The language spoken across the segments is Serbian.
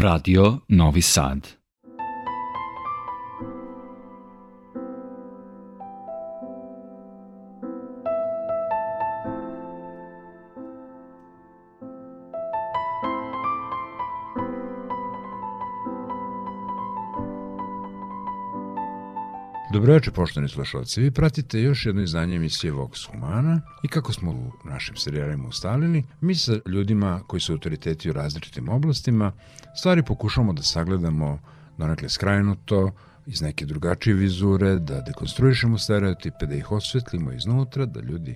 Radio Novi Sad. Dobroveče, poštovani slušalci. Vi pratite još jedno izdanje emisije Vox Humana i kako smo u našim serijalima ustalili, mi sa ljudima koji su autoriteti u različitim oblastima stvari pokušamo da sagledamo donekle skrajnuto, iz neke drugačije vizure, da dekonstruišemo stereotipe, da ih osvetlimo iznutra, da ljudi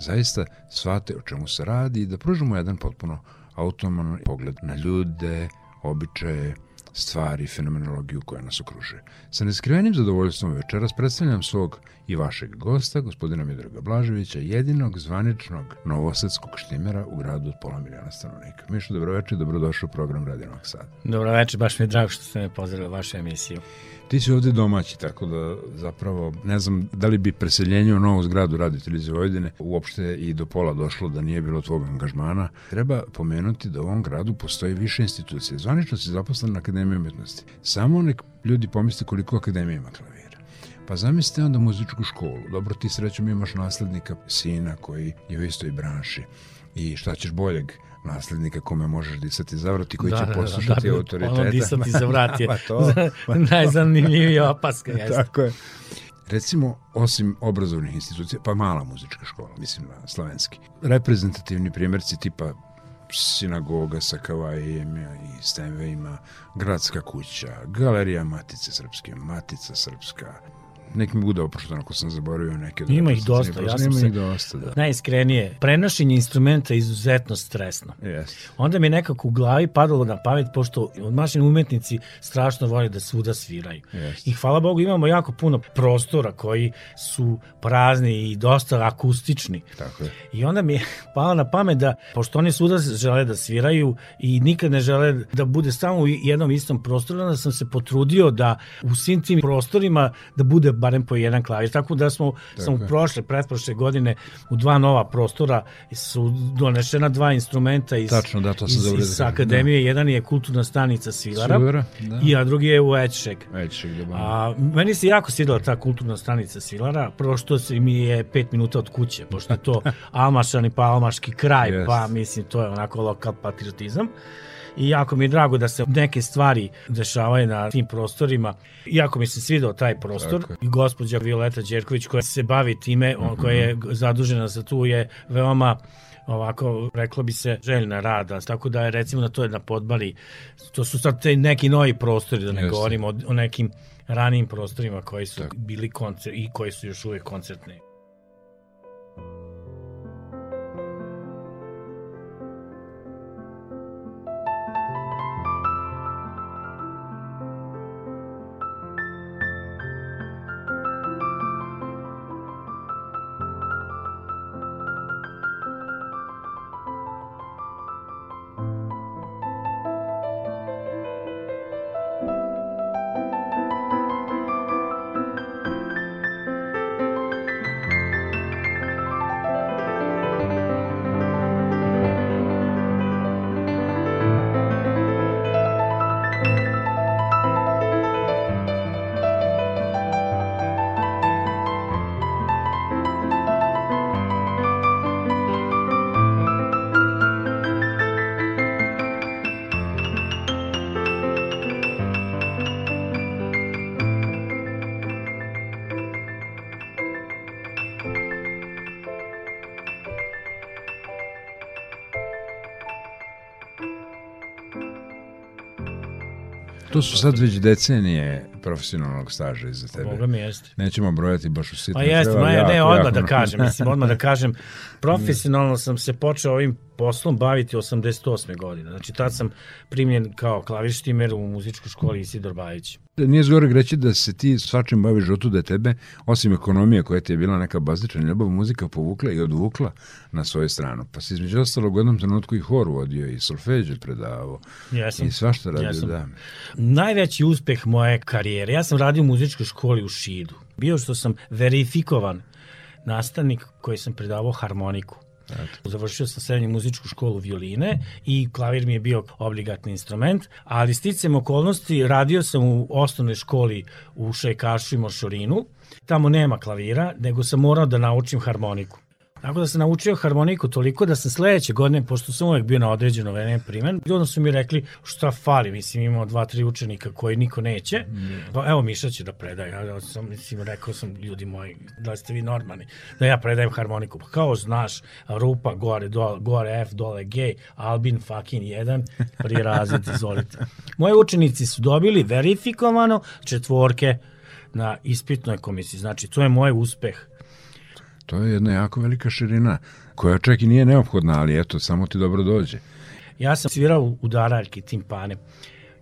zaista shvate o čemu se radi i da pružimo jedan potpuno autonoman pogled na ljude, običaje, stvari, fenomenologiju koja nas okružuje. Sa neskrivenim zadovoljstvom večeras predstavljam svog i vašeg gosta, gospodina Midraga Blaževića, jedinog zvaničnog novosadskog štimera u gradu od pola miliona stanovnika. Mišo, dobroveče, dobrodošao u program Radio Novog Sada. Dobroveče, baš mi je drago što ste me pozdravili u vašu emisiju. Ti si ovde domaći, tako da zapravo ne znam da li bi preseljenje u novu zgradu Radio Televizije Vojvodine uopšte i do pola došlo da nije bilo tvog angažmana. Treba pomenuti da u ovom gradu postoji više institucije. Zvanično si zaposlen na Akademiji umetnosti. Samo nek ljudi pomisle koliko Akademija ima klavira. Pa zamislite onda muzičku školu. Dobro, ti srećom imaš naslednika sina koji je u istoj branši. I šta ćeš boljeg naslednika kome možeš disati za vrat i koji da, će da, da poslušati da, da, autoriteta. Ono disati za vrat je to, najzanimljivija opaska. Jeste. Tako je. Recimo, osim obrazovnih institucija, pa mala muzička škola, mislim na slovenski, reprezentativni primjerci tipa sinagoga sa kavajem i stenvejima, gradska kuća, galerija Matice Srpske, Matica Srpska, nek mi bude oprošteno ako sam zaboravio neke. Ima ih dosta, ja sam se ih dosta, da. najiskrenije. Prenošenje instrumenta je izuzetno stresno. Yes. Onda mi je nekako u glavi padalo na pamet, pošto odmašeni umetnici strašno vole da svuda sviraju. Yes. I hvala Bogu imamo jako puno prostora koji su prazni i dosta akustični. Tako je. I onda mi je palo na pamet da, pošto oni svuda žele da sviraju i nikad ne žele da bude samo u jednom istom prostoru, onda sam se potrudio da u svim tim prostorima da bude barem po jedan klavir. Tako da smo, Tako sam u prošle, pretprošle godine u dva nova prostora su donešena dva instrumenta iz, Tačno, da, to iz, iz akademije. Da. Jedan je kulturna stanica Svilara, Svilara da. i a drugi je u Ečšeg. Ečšeg, da. A, meni se jako svidela ta kulturna stanica Svilara, prvo što se mi je pet minuta od kuće, pošto je to Almašani pa Almaški kraj, yes. pa mislim to je onako lokal patriotizam i jako mi je drago da se neke stvari dešavaju na tim prostorima. Iako mi se svidao taj prostor i gospođa Violeta Đerković koja se bavi time, mm -hmm. koja je zadužena za tu je veoma ovako, reklo bi se, željna rada, tako da je recimo na to je na podbali, to su sad te neki novi prostori, da ne Jeste. govorimo o, o nekim ranijim prostorima koji su tako. bili koncert i koji su još uvek koncertni. To su sad već decenije profesionalnog staža iza tebe. Boga mi jeste. Nećemo brojati baš u sitno. Pa jeste, ma, ja, ne, odmah da kažem, mislim, odmah da kažem, profesionalno sam se počeo ovim poslom baviti 88. godine. Znači, tad sam primljen kao klavištimer u muzičkoj školi Isidor Bajić. Nije zgore reći da se ti svačim baviš od tuda tebe, osim ekonomije koja ti je bila neka bazična ljubav, muzika povukla i odvukla na svoju stranu. Pa si između ostalog u jednom trenutku i hor vodio i solfeđe predavao. Jesam. I svašta radio, Jesam. da. Najveći uspeh moje karijere, ja sam radio u muzičkoj školi u Šidu. Bio što sam verifikovan nastavnik koji sam predavao harmoniku. Eto. Završio sam srednju muzičku školu violine i klavir mi je bio obligatni instrument, ali sticam okolnosti radio sam u osnovnoj školi u Šejkašu i Mošorinu. Tamo nema klavira, nego sam morao da naučim harmoniku. Tako da sam naučio harmoniku toliko da sam sledeće godine, pošto sam uvek bio na određeno vreme primen, onda su mi rekli šta fali, mislim imamo dva, tri učenika koji niko neće, pa evo Miša će da predaje, ja sam, mislim, rekao sam ljudi moji, da ste vi normalni, da ja predajem harmoniku, pa kao znaš, rupa, gore, dole, gore F, dole G, Albin fucking 1, prvi razred, izvolite. Moji učenici su dobili verifikovano četvorke na ispitnoj komisiji, znači to je moj uspeh To je jedna jako velika širina, koja čak i nije neophodna, ali eto, samo ti dobro dođe. Ja sam svirao u daraljki timpane.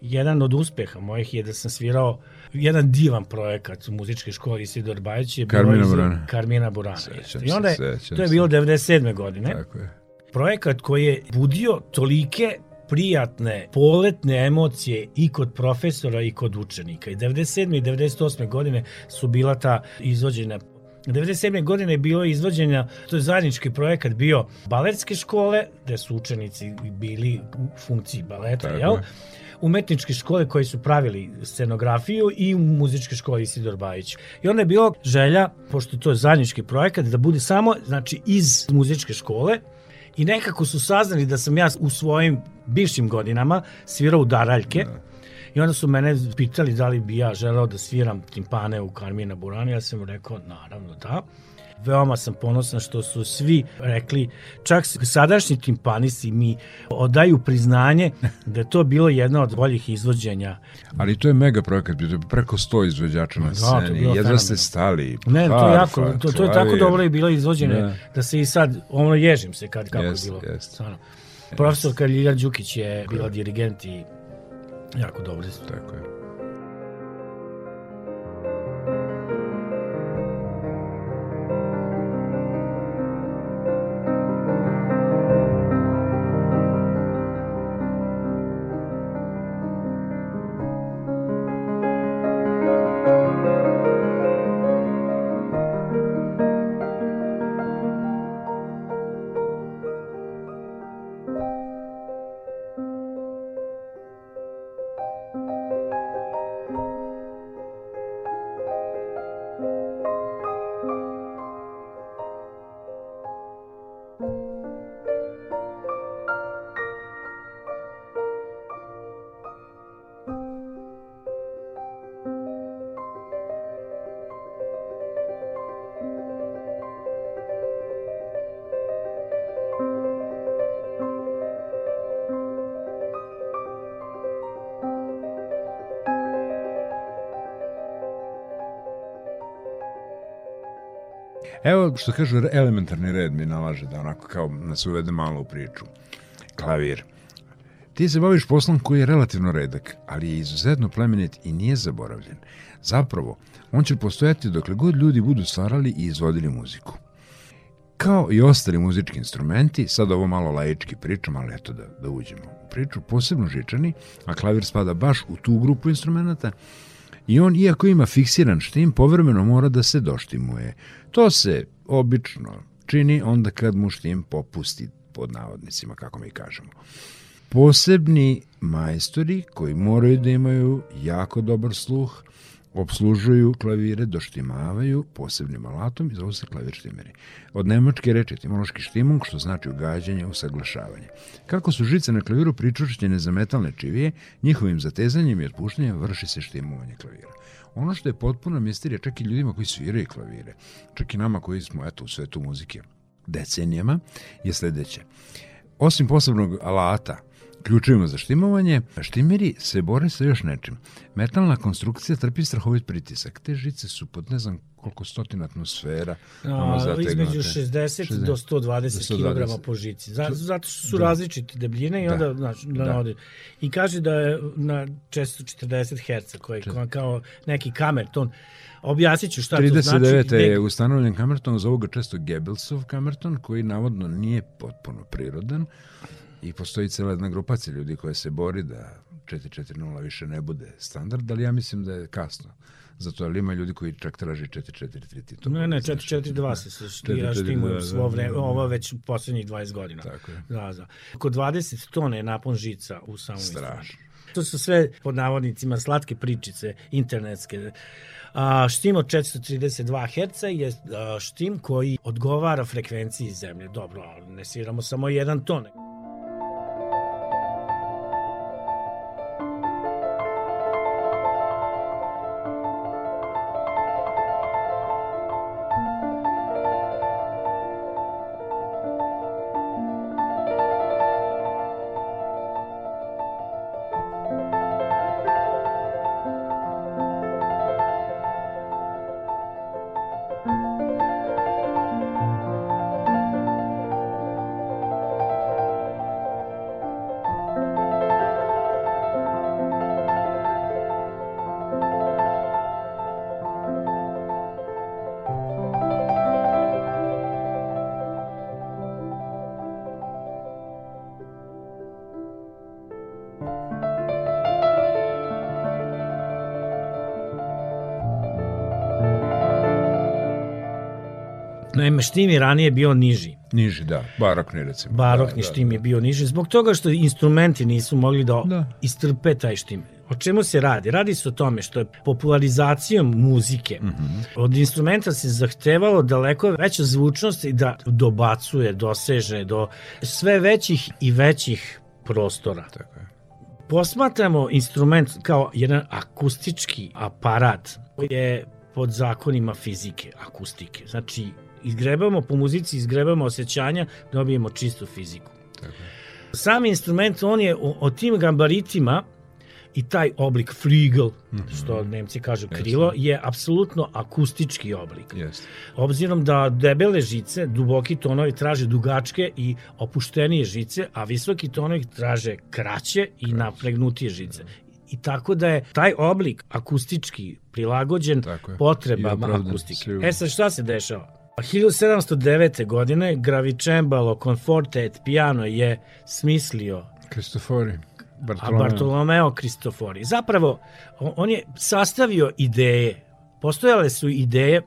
Jedan od uspeha mojih je da sam svirao jedan divan projekat u muzičkoj školi Isidor Bajić je Karmina Burana. Karmina Burana. Sećam I onda je, se, to je bilo 97. godine. Tako je. Projekat koji je budio tolike prijatne, poletne emocije i kod profesora i kod učenika. I 97. i 98. godine su bila ta izvođenja 97. godine je bilo izvođenja, to je zajednički projekat bio baletske škole, gde su učenici bili u funkciji baleta, Tako. jel? umetničke škole koji su pravili scenografiju i u muzičke škole Isidor Bajić. I onda je bilo želja, pošto to je zajednički projekat, da bude samo znači, iz muzičke škole i nekako su saznali da sam ja u svojim bivšim godinama svirao u daraljke. Da I onda su mene pitali da li bi ja želeo da sviram timpane u Karmina Burani, ja sam rekao naravno da. Veoma sam ponosan što su svi rekli, čak sadašnji timpanisti mi odaju priznanje da je to bilo jedna od boljih izvođenja. Ali to je mega projekat, bio preko 100 izvođača na da, sceni, jedva ste stali. Ne, to je jako, to, to je tako dobro i bilo izvođene, ne. Da. da se i sad, ono ježim se kad, kako jest, je bilo. Jest. Profesor Kaljilja Đukić je bila dirigent i Jako dobro. Tako je. Evo što kažu elementarni red mi nalaže da onako kao nas uvede malo u priču. Klavir. Ti se baviš poslom koji je relativno redak, ali je izuzetno plemenit i nije zaboravljen. Zapravo, on će postojati dokle god ljudi budu stvarali i izvodili muziku. Kao i ostali muzički instrumenti, sad ovo malo laički pričam, ali eto da, da uđemo u priču, posebno žičani, a klavir spada baš u tu grupu instrumenta, i on, iako ima fiksiran štim, povremeno mora da se doštimuje. To se obično čini onda kad mu štim popusti pod navodnicima, kako mi kažemo. Posebni majstori koji moraju da imaju jako dobar sluh, obslužuju klavire, doštimavaju posebnim alatom i zovu se klavir štimeri. Od nemačke reči etimološki štimung, što znači ugađanje, usaglašavanje. Kako su žice na klaviru pričušćene za metalne čivije, njihovim zatezanjem i otpuštanjem vrši se štimovanje klavira. Ono što je potpuno misterija čak i ljudima koji sviraju klavire, čak i nama koji smo eto, u svetu muzike decenijama, je sledeće. Osim posebnog alata, ključevima za štimovanje, štimeri se bore sa još nečim. Metalna konstrukcija trpi strahovit pritisak. Te žice su pod ne znam koliko stotina atmosfera. A, između 60, 60 do 120, 120 kg po žici. Zato, zato što su da. različite debljine i da. onda znači, da. da. I kaže da je na 440 Hz koji Čest. kao neki kamer ton. Objasnit ću šta 39. to znači. 39. je ustanovljen kamerton, zovu ga često Gebelsov kamerton, koji navodno nije potpuno prirodan I postoji cela jedna grupacija ljudi koja se bori da 4.4.0 više ne bude standard, ali ja mislim da je kasno. Zato ali ima ljudi koji čak traži 4.4.3 ti to. Ne, ne, 4.4.2 se se štira štimuju svo vreme, ovo već poslednjih 20 godina. Tako je. Da, da. Oko 20 tone je napon žica u samom Strašno. To su sve, pod navodnicima, slatke pričice, internetske. A, štim od 432 Hz je a, štim koji odgovara frekvenciji zemlje. Dobro, ne sviramo samo jedan ton. Štim je ranije bio niži. Niži, da. Barokni, recimo. Barokni da, štim da, je bio niži, zbog toga što instrumenti nisu mogli da, da. istrpe taj štim. O čemu se radi? Radi se o tome što je popularizacijom muzike mm -hmm. od instrumenta se zahtevalo daleko veća zvučnost i da dobacuje, doseže do sve većih i većih prostora. Tako je. Posmatramo instrument kao jedan akustički aparat koji je pod zakonima fizike, akustike. Znači, izgrebamo po muzici, izgrebamo osjećanja, dobijemo čistu fiziku. Tako. Sam instrument, on je o, o tim gambaritima i taj oblik flügel, mm -hmm. što Nemci kažu krilo, je apsolutno akustički oblik. Yes. Obzirom da debele žice, duboki tonovi traže dugačke i opuštenije žice, a visoki tonovi traže kraće i napregnutije žice. I tako da je taj oblik akustički prilagođen potrebama akustike. E sad šta se dešava? 1709. godine Gravicembalo Conforte et Piano je smislio Cristofori. Bartolomeo. A Bartolomeo Cristofori. Zapravo, on je sastavio ideje. Postojale su ideje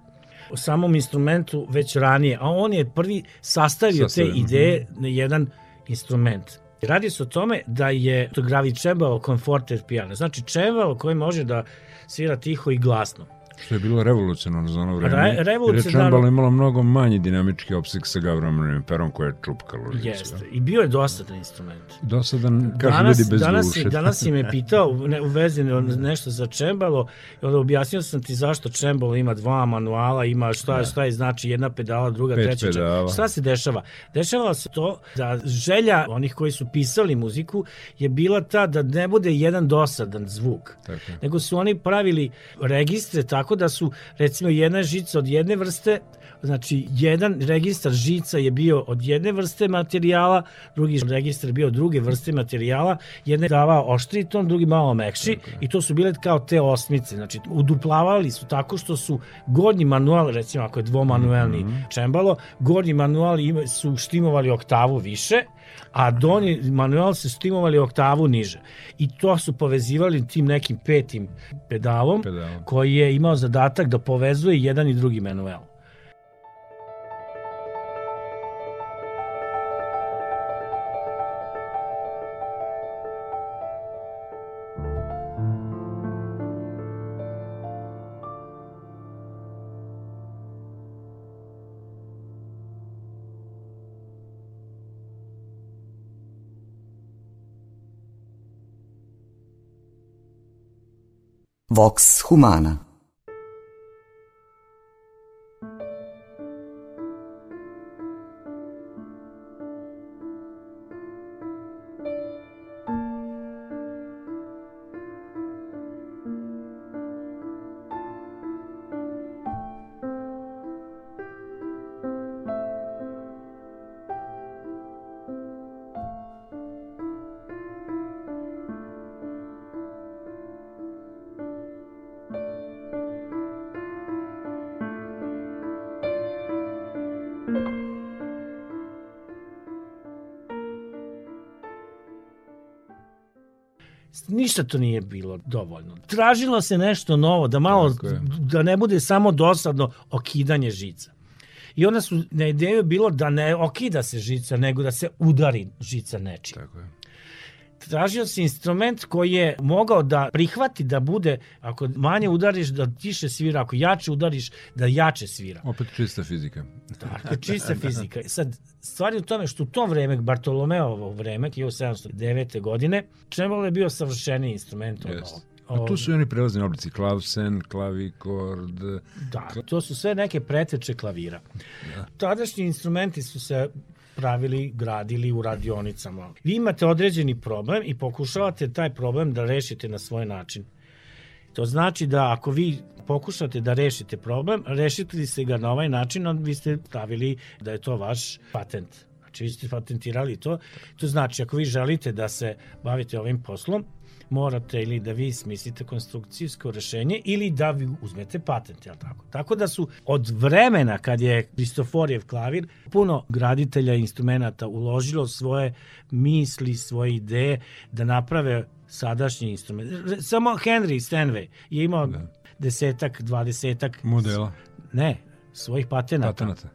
o samom instrumentu već ranije, a on je prvi sastavio Sastavim. te ideje na jedan instrument. Radi se o tome da je to Gravicembalo Conforte et Piano. Znači, čembalo koji može da svira tiho i glasno. Što je bilo revolucionarno za ono vreme. Re, revolucionarno. Jer je imalo mnogo manji dinamički opsik sa Gavrom Perom koja je čupkalo. Jeste. I bio je dosadan instrument. Dosadan, kažu danas, ljudi bez danas, duše. Danas si me pitao ne, u vezi nešto za čembalo i onda objasnio sam ti zašto čembalo ima dva manuala, ima šta, da. šta je znači jedna pedala, druga, Pet treća. Pedala. Šta se dešava? Dešava se to da želja onih koji su pisali muziku je bila ta da ne bude jedan dosadan zvuk. Tako. Nego su oni pravili registre tako tako da su recimo jedna žica od jedne vrste znači jedan registar žica je bio od jedne vrste materijala, drugi registar bio od druge vrste materijala, jedan je davao oštri ton, drugi malo mekši i to su bile kao te osmice, znači uduplavali su tako što su gornji manual, recimo ako je dvomanuelni mm -hmm. čembalo, gornji manual su štimovali oktavu više, a donji manual se stimovali oktavu niže. I to su povezivali tim nekim petim pedalom, pedalom. koji je imao zadatak da povezuje jedan i drugi manual. Vox Humana ništa to nije bilo dovoljno. Tražilo se nešto novo, da malo, da ne bude samo dosadno okidanje žica. I onda su na ideju bilo da ne okida se žica, nego da se udari žica nečim. Tako je tražio se instrument koji je mogao da prihvati da bude, ako manje udariš da tiše svira, ako jače udariš da jače svira. Opet čista fizika. Dakle, čista fizika. Sad, stvari u tome što u tom vreme, Bartolomeovo vreme, 1709. godine, Čembalo je bio savršeniji instrument od yes. A tu su i oni prelazni oblici, klavsen, klavikord. Da, to su sve neke preteče klavira. Da. Tadašnji instrumenti su se pravili, gradili u radionicama. Vi imate određeni problem i pokušavate taj problem da rešite na svoj način. To znači da ako vi pokušate da rešite problem, rešite li se ga na ovaj način, onda vi ste stavili da je to vaš patent. Znači vi ste patentirali to. To znači ako vi želite da se bavite ovim poslom, morate ili da vi smislite konstrukcijsko rešenje ili da vi uzmete patent, jel tako? Tako da su od vremena kad je Kristoforijev klavir puno graditelja instrumenta uložilo svoje misli, svoje ideje da naprave sadašnji instrument. Samo Henry Stanway je imao da. desetak, dvadesetak modela. Ne, svojih patenata. patenata.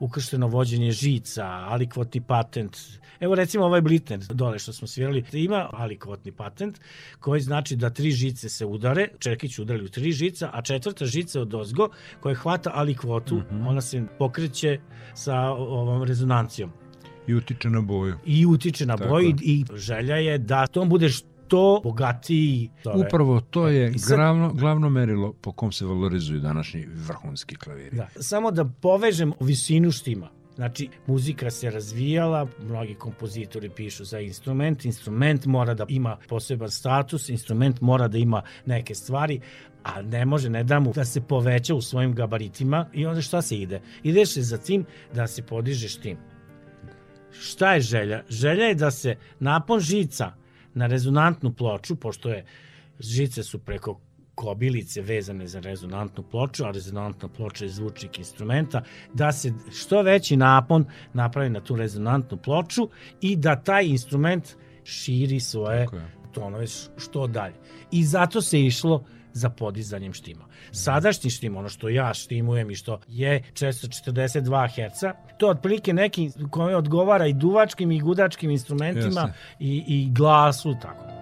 Ukršteno vođenje žica, alikvotni patent. Evo recimo ovaj Blitner dole što smo svirali, ima alikvotni patent koji znači da tri žice se udare, čekić udari u tri žica, a četvrta žica od ozgo koja hvata alikvotu, mm -hmm. ona se pokreće sa ovom rezonancijom. I utiče na boju. I utiče na boju i, i želja je da to bude što bogatiji. Zove. Upravo to je sad, glavno, glavno merilo po kom se valorizuju današnji vrhunski klaviri. Da. Samo da povežem visinu štima. Znači, muzika se razvijala, mnogi kompozitori pišu za instrument, instrument mora da ima poseban status, instrument mora da ima neke stvari, a ne može, ne da mu da se poveća u svojim gabaritima i onda šta se ide? Ideš se za tim da se podiže štim. Šta je želja? Želja je da se napon žica na rezonantnu ploču, pošto je žice su preko kobilice vezane za rezonantnu ploču, a rezonantna ploča je zvučnik instrumenta, da se što veći napon napravi na tu rezonantnu ploču i da taj instrument širi svoje tonove što dalje. I zato se išlo za podizanjem štima. Sadašnji štim, ono što ja štimujem i što je 442 Hz, to otprilike neki koji odgovara i duvačkim i gudačkim instrumentima i, i glasu, tako.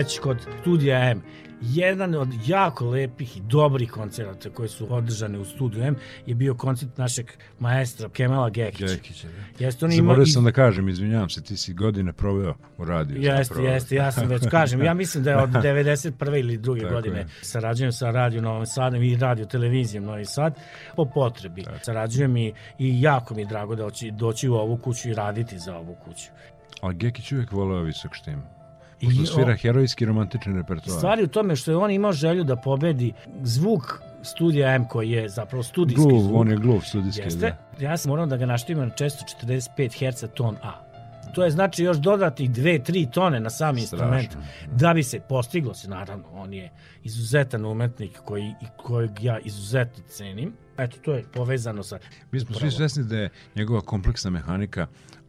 Već kod studija M, jedan od jako lepih i dobrih koncerta koji su održane u studiju M je bio koncert našeg maestra Kemala Gekića. Gekića, da. Jeste on Zaboravio sam da kažem, izvinjavam se, ti si godine proveo u radiju. Jeste, zapravo. jeste, ja sam već kažem. Ja mislim da je od 91. ili druge Tako godine je. sarađujem sa Radio Novom Sadom i Radio Televizijom Novi Sad po potrebi. Tako. Sarađujem i, i jako mi je drago da doći, doći u ovu kuću i raditi za ovu kuću. A Gekić uvijek voleo visok štim. Pošto svira herojski romantični repertoar. Stvari u tome što je on imao želju da pobedi zvuk studija M koji je zapravo studijski Gluv, zvuk. on je gluv studijski, Jeste, da. Ja sam morao da ga naštimam na 445 Hz ton A. To je znači još dodati 2-3 tone na sam instrument da bi se postiglo se naravno. On je izuzetan umetnik koji, kojeg ja izuzetno cenim Eto, to je povezano sa... Mi smo svi svesni da je njegova kompleksna mehanika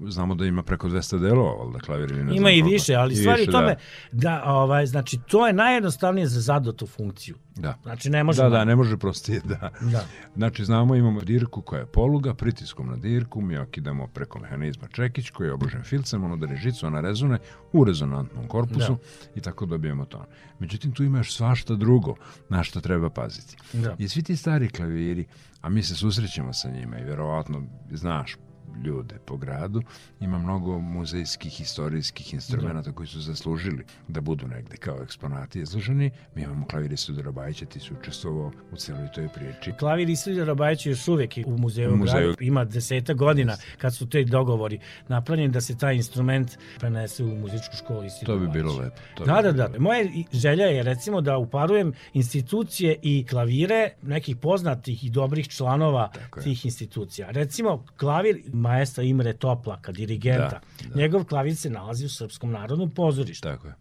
znamo da ima preko 200 delova, da klavir ili ne Ima i više, ali stvari u tome da. da, ovaj, znači, to je najjednostavnije za zadatu funkciju. Da. Znači, ne može... Da, da, ne može prostije, da. da. Znači, znamo, imamo dirku koja je poluga, pritiskom na dirku, mi okidamo preko mehanizma čekić koji je obložen filcem, ono da žicu, ona rezone u rezonantnom korpusu da. i tako dobijemo to. Međutim, tu ima još svašta drugo na što treba paziti. Da. I svi ti stari klaviri, a mi se susrećemo sa njima i verovatno, znaš, ljude po gradu. Ima mnogo muzejskih, istorijskih instrumenta da. koji su zaslužili da budu negde kao eksponati izloženi. Mi imamo klavir Isudora Bajića, ti su učestvovao u celoj toj priči. Klavir Isudora Bajića još uvek u muzeju, u muzeju. gradu. Ima deseta godina kad su te dogovori napravljeni da se taj instrument prenese u muzičku školu Isidora To bi bilo lepo. To da, da, da. Moja želja je recimo da uparujem institucije i klavire nekih poznatih i dobrih članova tih institucija. Recimo, klavir maestra Imre Toplaka, dirigenta. Da, da. Njegov klavir se nalazi u Srpskom narodnom pozorištu. Tako je.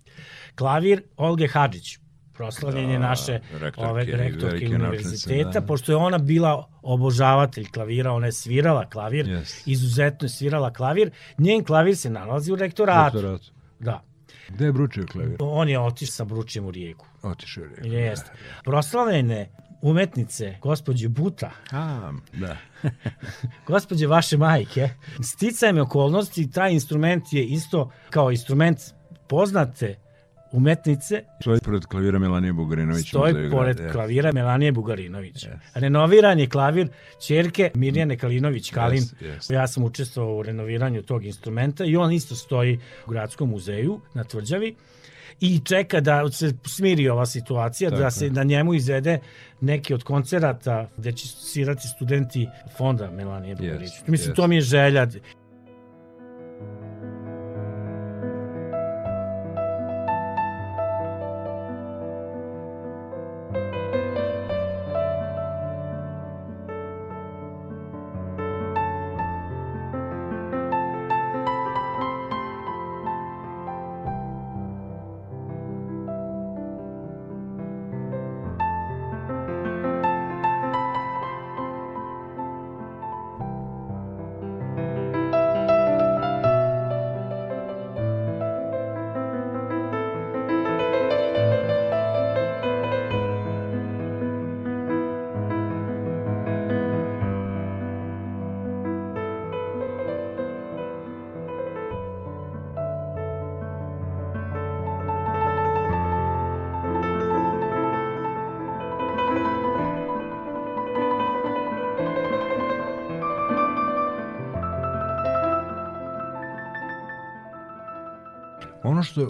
Klavir Olge Hadžić, proslavljenje da, naše rektorke, ove rektorke univerziteta, da. pošto je ona bila obožavatelj klavira, ona je svirala klavir, yes. izuzetno je svirala klavir, njen klavir se nalazi u rektoratu. rektoratu. Da. Gde je Bručio klavir? On je otišao sa Bručijem u Rijeku. Otišao u Rijeku. Jeste. Da, da. Proslavljene umetnice, gospođe Buta. A, da. gospođe vaše majke. Sticajem okolnosti, taj instrument je isto kao instrument poznate umetnice. Stoji pored klavira Melanije Bugarinović. Stoji pored grad, klavira Melanije Bugarinović. Yes. Renoviran je klavir čerke Mirjane Kalinović Kalin. Yes, yes. Ja sam učestvovao u renoviranju tog instrumenta i on isto stoji u Gradskom muzeju na Tvrđavi i čeka da se smiri ova situacija, da Tako. da se na njemu izvede neki od koncerata gde će svirati studenti fonda Melanije Bogarić. Yes, Mislim, yes. to mi je želja.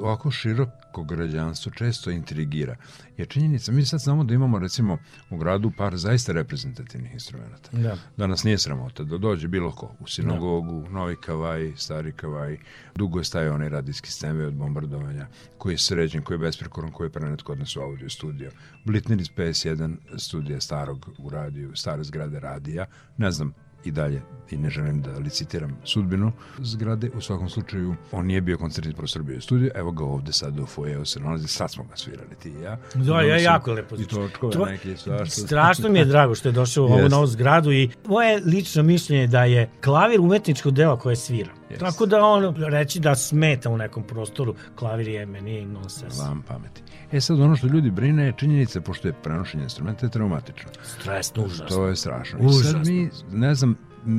Ovako široko građanstvo često intrigira je činjenica, mi sad znamo da imamo recimo u gradu par zaista reprezentativnih instrumenta. Da. Da nas nije sramota, da dođe bilo ko u sinagogu, da. Novi Kavaj, Stari Kavaj, dugo je stajao onaj radijski steme od bombardovanja, koji je sređen, koji je besprekoran, koji je prenet kod nas u audio studio. Blitner iz PS1 studija starog u radiju, stare zgrade radija, ne znam i dalje i ne želim da licitiram sudbinu zgrade. U svakom slučaju, on nije bio koncertni profesor, bio je studio. Evo ga ovde sad u fojeu se nalazi, sad smo ga svirali ti i ja. Da, ja jako lepo. I točkove to, neki, svašta. Strašno mi je drago što je došao u ovu novu zgradu i moje lično mišljenje da je klavir umetničko delo koje svira. Yes. Tako da on reći da smeta u nekom prostoru, klavir je meni nonsens. Vam pameti. E sad ono što ljudi brine je činjenica, pošto je prenošenje instrumenta je traumatično. Stresno, užasno. To je strašno. Užasno. I sad mi, ne znam,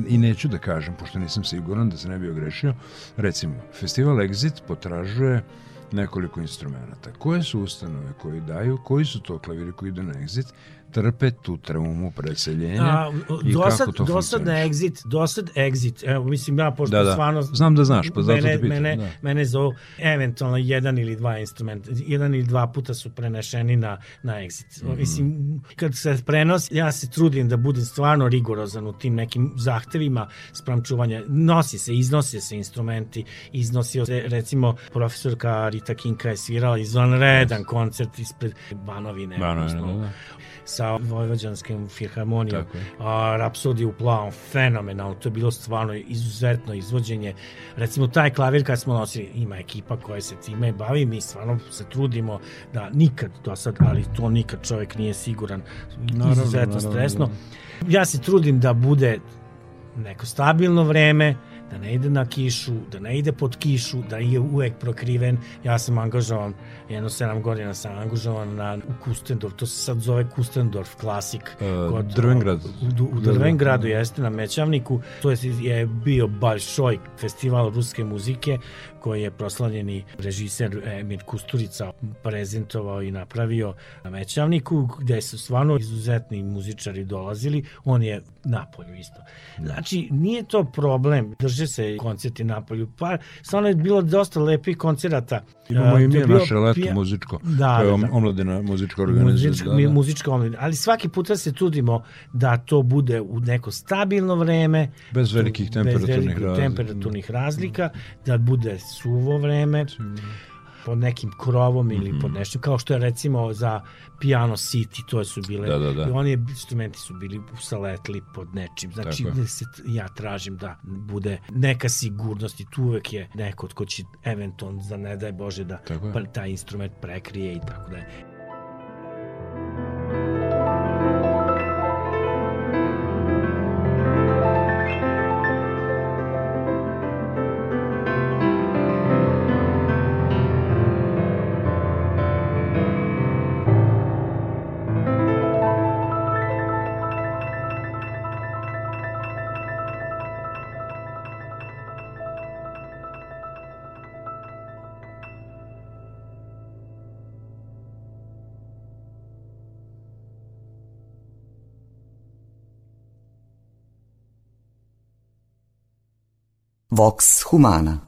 i neću da kažem, pošto nisam siguran da se ne bi ogrešio, recimo, festival Exit potražuje nekoliko instrumenta. Koje su ustanove koji daju, koji su to klaviri koji idu na Exit, trpe tu traumu preseljenja A, i dosad, kako to dosad na exit, dosad exit, evo mislim ja pošto da, da. stvarno znam da znaš, pa zato mene, te pitam. Mene, da. mene zovu eventualno jedan ili dva instrumenta, jedan ili dva puta su prenešeni na, na exit. Mm -hmm. Mislim, kad se prenos, ja se trudim da budem stvarno rigorozan u tim nekim zahtevima sprem čuvanja. Nosi se, iznose se instrumenti, iznosio se, recimo, profesorka Rita Kinka je svirala izvanredan koncert ispred Banovine. Banovine, da, da sa Vojvođanskim filharmonijom, a, Rapsodiju u plavom, fenomenalno, to je bilo stvarno izuzetno izvođenje. Recimo, taj klavir kad smo nosili, ima ekipa koja se time bavi, mi stvarno se trudimo da nikad do sad, ali to nikad čovjek nije siguran, naravno, izuzetno naravno, stresno. Ja se trudim da bude neko stabilno vreme, da ne ide na kišu, da ne ide pod kišu, da je uvek prokriven. Ja sam angažovan, jedno 7 godina sam angažovan na, u Kustendorf, to se sad zove Kustendorf klasik. Uh, kod, Drvengrad. U, u Drvengradu jeste, na Mećavniku. To je, je bio Balšoj festival ruske muzike koji je proslavljeni režiser Emir Kusturica prezentovao i napravio na Mećavniku, gde su stvarno izuzetni muzičari dolazili. On je Napolju isto. Znači, nije to problem, drže se koncerti Napolju. Pa, stvarno je bilo dosta lepih koncerata. Imamo i mi naše leto pija... muzičko, da, to je da, da. omladina muzička organizacija. Muzička, da, da. muzička omladina, ali svaki puta se trudimo da to bude u neko stabilno vreme. Bez velikih temperaturnih, bez velikih temperaturnih razlika, da bude suvo vreme. pod nekim krovom ili mm -hmm. pod nešto, kao što je recimo za Piano City, to su bile, da, da, da. oni instrumenti su bili usaletli pod nečim, znači da se, ja tražim da bude neka sigurnost i tu uvek je neko ko će eventualno, za ne daj Bože, da pa, taj instrument prekrije i tako da je. Vox Humana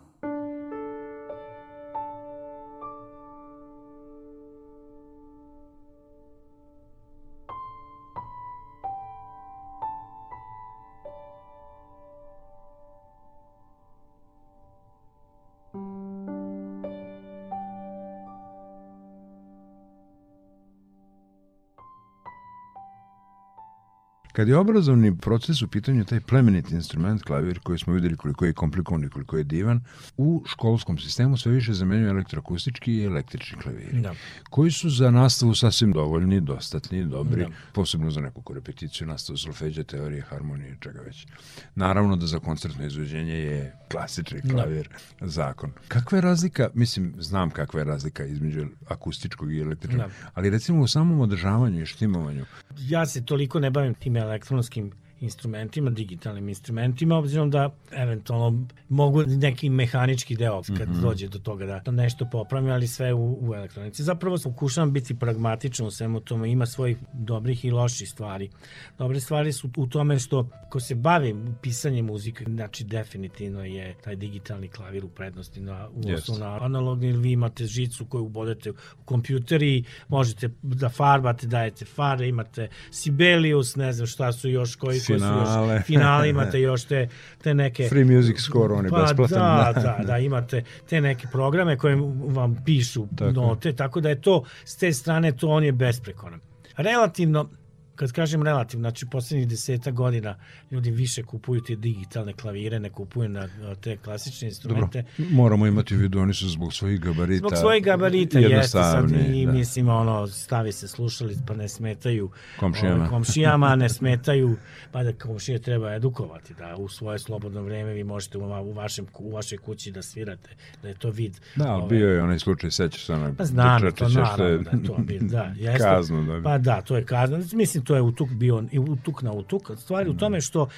Kad je obrazovni proces u pitanju taj plemeniti instrument, klavir, koji smo videli koliko je komplikovan i koliko je divan, u školskom sistemu sve više zamenjuju elektroakustički i električni klaviri, da. koji su za nastavu sasvim dovoljni, dostatni, dobri, da. posebno za neku repeticiju, nastavu solfeđa, teorije, harmonije, čega već. Naravno da za koncertno izvođenje je klasični da. klavir da. zakon. Kakva je razlika, mislim, znam kakva je razlika između akustičkog i električnog, da. ali recimo u samom održavanju i štimovanju. Ja se toliko ne bavim time elektronskim instrumentima, digitalnim instrumentima, obzirom da eventualno mogu neki mehanički deo kad mm -hmm. dođe do toga da nešto popravim, ali sve u, u elektronici. Zapravo pokušavam biti pragmatičan u svemu tome, ima svojih dobrih i loših stvari. Dobre stvari su u tome što ko se bavi pisanjem muzike, znači definitivno je taj digitalni klavir u prednosti na, u yes. na analogni, ili vi imate žicu koju ubodete u kompjuter i možete da farbate, dajete fare, imate Sibelius, ne znam šta su još koji finale. Su još, finale imate još te, te neke... Free music score, on je pa, besplatan. Da, da, da, imate te neke programe koje vam pišu tako. note, tako da je to, s te strane, to on je besprekoran. Relativno, kad kažem relativno, znači poslednjih deseta godina ljudi više kupuju te digitalne klavire, ne kupuju na te klasične instrumente. Dobro, moramo imati u vidu, oni su zbog svojih gabarita Zbog svojih gabarita, jeste sad i da. mislim, ono, stavi se slušali pa ne smetaju komšijama, ovaj, komšijama ne smetaju, pa da komšije treba edukovati, da u svoje slobodno vreme vi možete u, vašem, u vašoj kući da svirate, da je to vid. Da, ove, bio je onaj slučaj, sećaš se onog pa znam, to naravno da je to vid, da, jeste, kaznu, da. Pa da, to je kazno, mislim, to je utuk bio i utuk na utuk. Stvari u da. tome što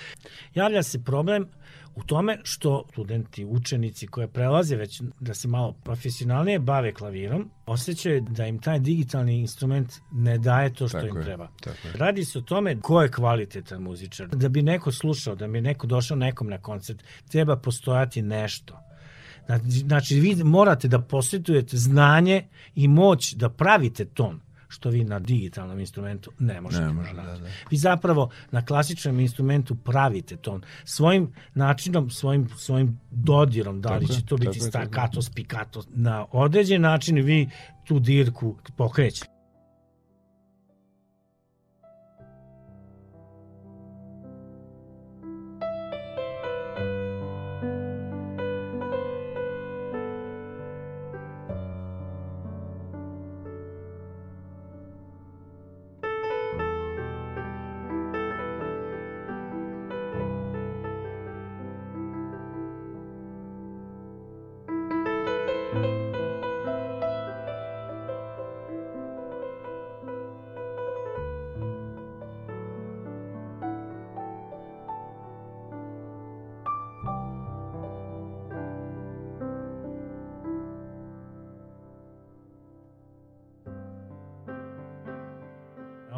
javlja se problem u tome što studenti, učenici koje prelaze već da se malo profesionalnije bave klavirom, osjećaju da im taj digitalni instrument ne daje to što tako im je, treba. Tako je. Radi se o tome ko je kvalitetan muzičar. Da bi neko slušao, da bi neko došao nekom na koncert, treba postojati nešto. Znači, znači vi morate da posjetujete znanje i moć da pravite ton što vi na digitalnom instrumentu ne možete ne može, da, da. Vi zapravo na klasičnom instrumentu pravite ton svojim načinom, svojim, svojim dodirom, da li će to biti staccato, spiccato, na određen način vi tu dirku pokrećete.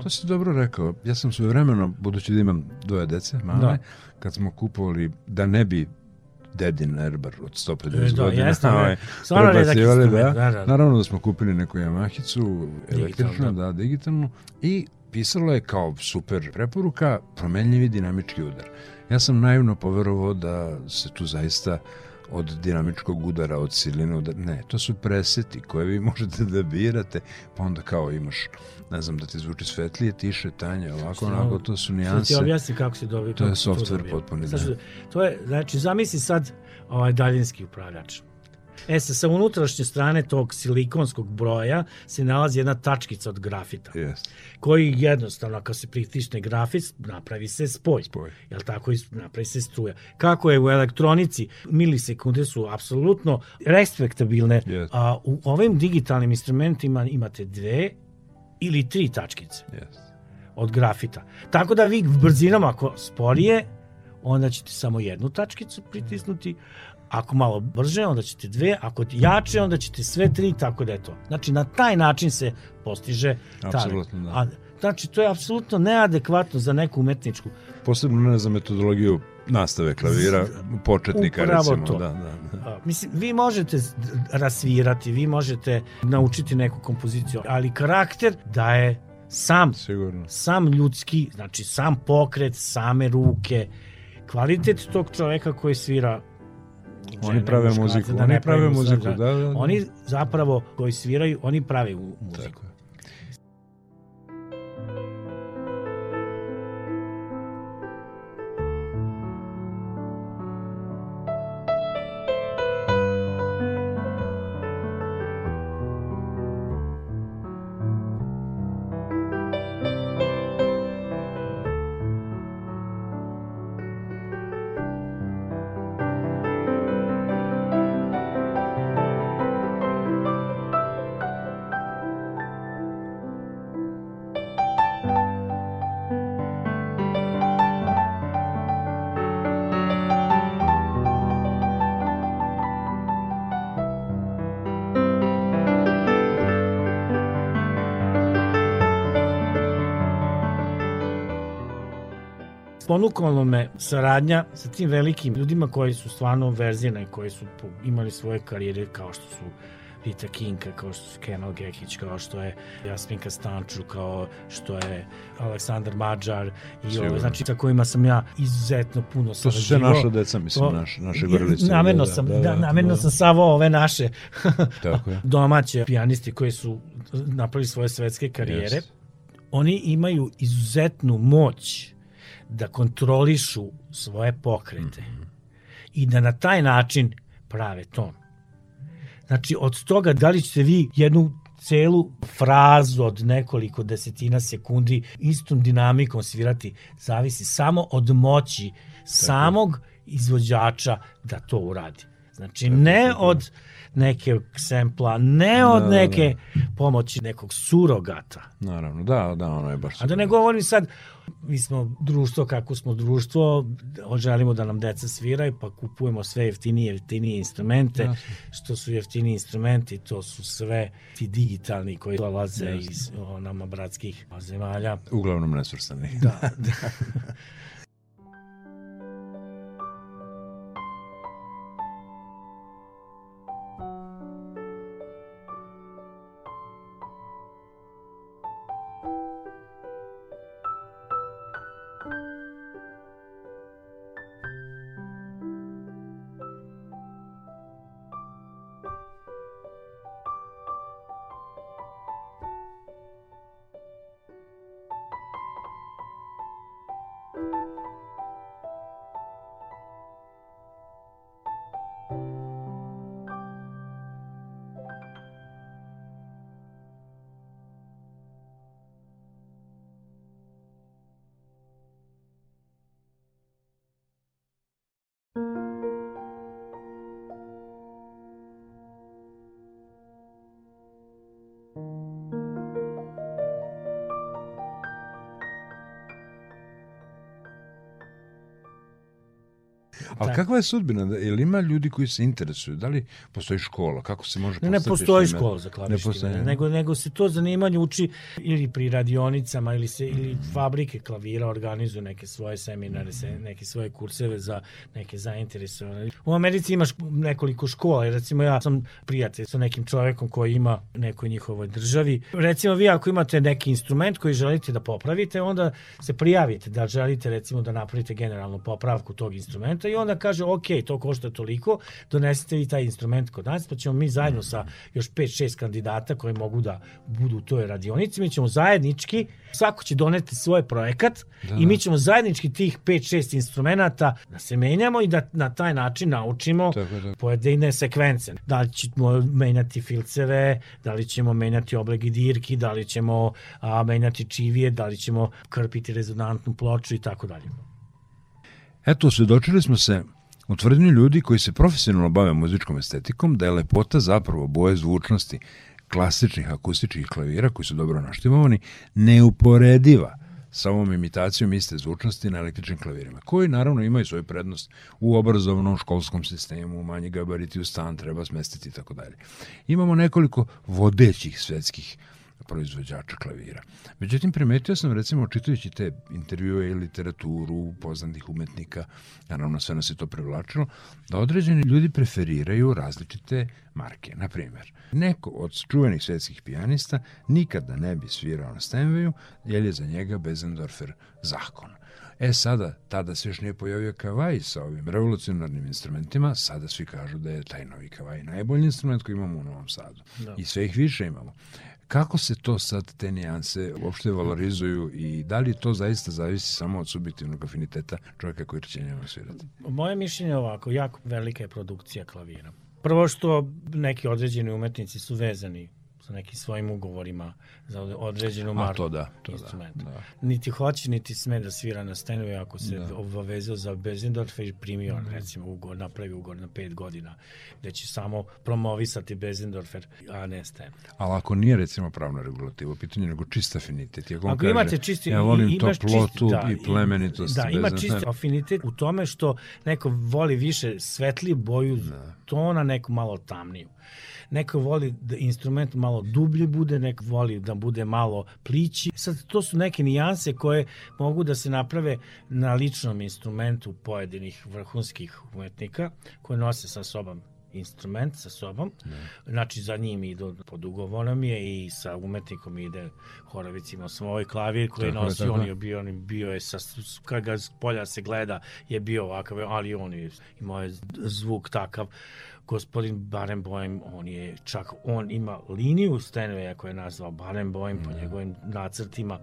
To si dobro rekao. Ja sam svoje vremeno, budući da imam dvoje dece, male, da. kad smo kupovali, da ne bi dedin Erbar od 150 da, godina. Jeste, ovaj, prebacivali, da, da, da. Naravno da smo kupili neku Yamahicu, električnu, da. da, digitalnu, i pisalo je kao super preporuka promenljivi dinamički udar. Ja sam naivno poverovao da se tu zaista od dinamičkog udara, od siline udara. Ne, to su preseti koje vi možete da birate, pa onda kao imaš, ne znam, da ti zvuči svetlije, tiše, tanje, ovako, onako, to su nijanse. Ti objasni kako se dobije. To je software potpuno. Da. To je, znači, zamisli sad ovaj daljinski upravljač. E, sa, sa unutrašnje strane tog silikonskog broja se nalazi jedna tačkica od grafita. Yes. Koji jednostavno, kad se pritisne grafit, napravi se spoj. spoj. Jel tako? Napravi se struja. Kako je u elektronici, milisekunde su apsolutno respektabilne, yes. a u ovim digitalnim instrumentima imate dve ili tri tačkice. Yes. Od grafita. Tako da vi brzinom, ako sporije, onda ćete samo jednu tačkicu pritisnuti, Ako malo brže, onda ćete dve, ako jače, onda ćete sve tri, tako da je to. Znači, na taj način se postiže Apsolutno, da. A, znači, to je apsolutno neadekvatno za neku umetničku. Posebno ne za metodologiju nastave klavira početnika Upravo recimo to. da, da, da. Mislim vi možete rasvirati, vi možete naučiti neku kompoziciju, ali karakter daje sam Sigurno. sam ljudski, znači sam pokret, same ruke, kvalitet tog čoveka koji svira Oni prave muziku, da oni prave muziku, da, da, da. Oni zapravo koji sviraju, oni prave muziku. Tako ponukalo me saradnja sa tim velikim ljudima koji su stvarno verzijene, koji su imali svoje karijere kao što su Rita Kinka, kao što su Kemal Gekić, kao što je Jasminka Stanču, kao što je Aleksandar Mađar i ove, znači sa kojima sam ja izuzetno puno sarađivao. To su sve naša deca, mislim, to, naše, naše gorilice. Namerno da, sam, da, da, da, namerno da. sam savao ove naše Tako je. domaće pijanisti koji su napravili svoje svetske karijere. Yes. Oni imaju izuzetnu moć da kontrolišu svoje pokrete mm -hmm. i da na taj način prave ton. Znači, od toga da li ćete vi jednu celu frazu od nekoliko desetina sekundi istom dinamikom svirati, zavisi samo od moći samog izvođača da to uradi. Znači, ne od neke sempla, ne od da, neke da, da. pomoći nekog surogata. Naravno, da, da, ono je baš... A da ne govorim sad, mi smo društvo kako smo društvo, želimo da nam deca sviraju, pa kupujemo sve jeftinije, jeftinije instrumente, Jasne. što su jeftini instrumenti, to su sve ti digitalni koji dolaze Jasne. iz o, nama bratskih zemalja. Uglavnom nesvrstani. Da, da. Ali kakva je sudbina? Da, je li ima ljudi koji se interesuju? Da li postoji škola? Kako se može Ne, ne postoji škola za klavištine, ne nego, nego se to zanimanje uči ili pri radionicama ili se ili mm. fabrike klavira organizuju neke svoje seminare, se, neke svoje kurseve za neke zainteresovane. U Americi imaš nekoliko škola, recimo ja sam prijatelj sa nekim čovekom koji ima nekoj njihovoj državi. Recimo vi ako imate neki instrument koji želite da popravite, onda se prijavite da želite recimo da napravite generalnu popravku tog instrumenta i onda kaže ok, to košta toliko, donesite vi taj instrument kod nas, pa ćemo mi zajedno sa još 5-6 kandidata koji mogu da budu u toj radionici, mi ćemo zajednički, svako će doneti svoj projekat da. i mi da. ćemo zajednički tih 5-6 instrumenta da se menjamo i da na taj način naučimo tako, tako. pojedine sekvence. Da li ćemo menjati filceve, da li ćemo menjati oblegi dirki, da li ćemo a, menjati čivije, da li ćemo krpiti rezonantnu ploču i tako dalje. Eto, svedočili smo se u tvrdnju ljudi koji se profesionalno bave muzičkom estetikom da je lepota zapravo boje zvučnosti klasičnih akustičnih klavira koji su dobro naštimovani neuporediva sa ovom imitacijom iste zvučnosti na električnim klavirima, koji naravno imaju svoju prednost u obrazovnom školskom sistemu, manji gabariti u stan treba smestiti i tako dalje. Imamo nekoliko vodećih svetskih proizvođača klavira. Međutim, primetio sam, recimo, čitajući te intervjue i literaturu poznatih umetnika, naravno sve nas je to privlačilo, da određeni ljudi preferiraju različite marke. Na primjer, neko od čuvenih svetskih pijanista nikada ne bi svirao na Steinwayu, jer je za njega Bezendorfer zakon. E sada, tada se još nije pojavio kavaj sa ovim revolucionarnim instrumentima, sada svi kažu da je taj novi kavaj najbolji instrument koji imamo u Novom Sadu. Da. I sve ih više imamo. Kako se to sad te nijanse uopšte valorizuju i da li to zaista zavisi samo od subjektivnog afiniteta čovjeka koji će njema svirati? Moje mišljenje je ovako, jako velika je produkcija klavira. Prvo što neki određeni umetnici su vezani sa nekim svojim ugovorima za određenu marku to da, to Da, da. Niti hoće, niti sme da svira na stenovi ako se da. obavezao za Bezendorf i primio, mm. recimo, ugor, napravi ugor na pet godina, gde će samo promovisati Bezendorfer, a ne sten. Ali ako nije, recimo, pravna regulativa, pitanje nego čista afinitet. Ako, ako imate čisti... Ja volim toplotu čisti, da, i plemenitost. Da, ima čisti afinitet u tome što neko voli više svetliju boju da. tona, neko malo tamniju neko voli da instrument malo dublje bude, neko voli da bude malo plići. Sad, to su neke nijanse koje mogu da se naprave na ličnom instrumentu pojedinih vrhunskih umetnika koje nose sa sobom instrument sa sobom. Ne. Znači za njim idu pod ugovorom je i sa umetnikom ide Horovic ima svoj klavir koji je nosio, on je bio, on bio je sa, kada ga polja se gleda je bio ovakav, ali on je imao je zvuk takav gospodin Barenboim, on je čak, on ima liniju Stenveja koja je nazvao Barenboim po njegovim nacrtima.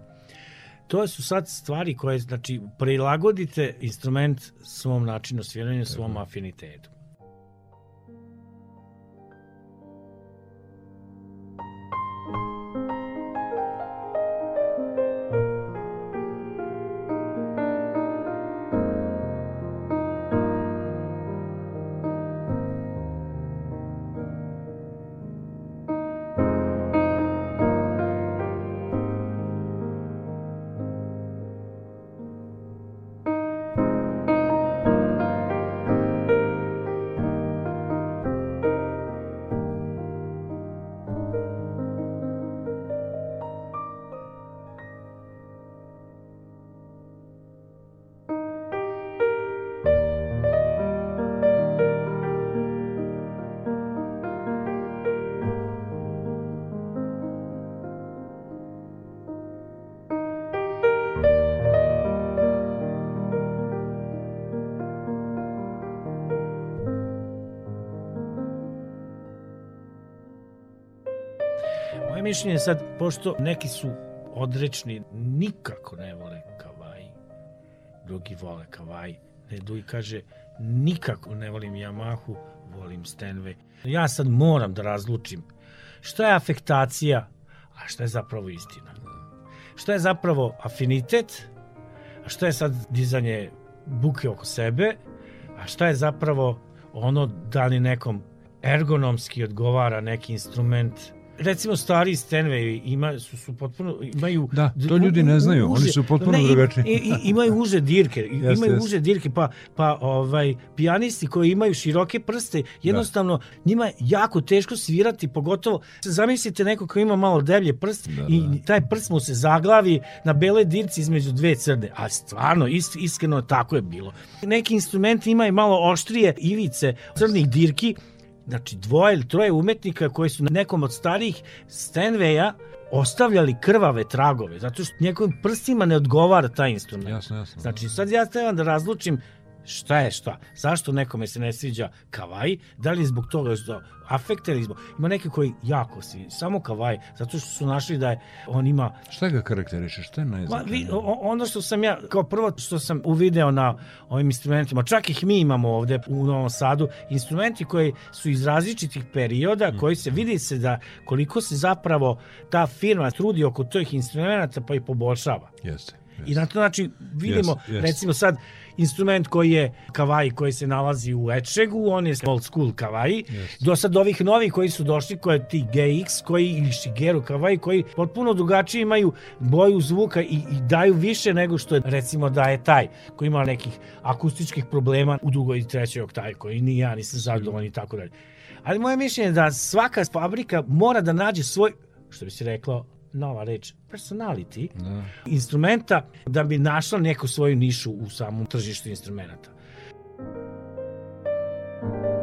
To su sad stvari koje, znači, prilagodite instrument svom načinu sviranja, svom afinitetu. Mišljenje sad, pošto neki su odrečni, nikako ne vole kavaj, drugi vole kavaj, Neduj kaže, nikako ne volim Yamahu, volim Stenve. Ja sad moram da razlučim šta je afektacija, a šta je zapravo istina. Šta je zapravo afinitet, a šta je sad dizanje buke oko sebe, a šta je zapravo ono da li nekom ergonomski odgovara neki instrument recimo stari Stenway ima su, su potpuno imaju Da, to ljudi ne znaju, uže, oni su potpuno drugačiji. i, i, imaju uže dirke, imaju jeste. uže dirke pa pa ovaj pijanisti koji imaju široke prste, jednostavno njima je jako teško svirati, pogotovo zamislite neko ko ima malo deblje prst Da, i da. taj prst mu se zaglavi na bele dirci između dve crne, a stvarno ist, iskreno tako je bilo. Neki instrumenti imaju malo oštrije ivice crnih dirki, znači dvoje ili troje umetnika koji su na nekom od starijih Stenveja ostavljali krvave tragove, zato što njegovim prstima ne odgovara taj instrument. Jasno, jasno. Znači, sad ja trebam da razlučim šta je šta. Zašto nekome se ne sviđa kavaj? Da li zbog toga što afekta ili zbog... Ima neki koji jako si, samo kavaj, zato što su našli da je, on ima Šta ga karakteriše? Šta je najznačajnije? o- ono što sam ja, kao prvo što sam uvideo na ovim instrumentima, čak ih mi imamo ovde u Novom Sadu, instrumenti koji su iz različitih perioda, koji se vidi se da koliko se zapravo ta firma trudi oko tih instrumenta pa i poboljšava. Jeste. I na to znači vidimo, Jeste, jeste. recimo sad, instrument koji je kavaj koji se nalazi u Etchegu, on je old school kavaj. Do sad ovih novih koji su došli, koje je ti GX, koji ili Shigeru kavaj, koji potpuno drugačije imaju boju zvuka i, i daju više nego što je recimo da je taj koji ima nekih akustičkih problema u drugoj i trećoj oktavi, koji ni ja nisam zadovoljan i tako dalje. Ali moje mišljenje je da svaka fabrika mora da nađe svoj, što bi se reklo, nova reč, personality, Da. instrumenta da bi našla neku svoju nišu u samom tržištu instrumenta. Puno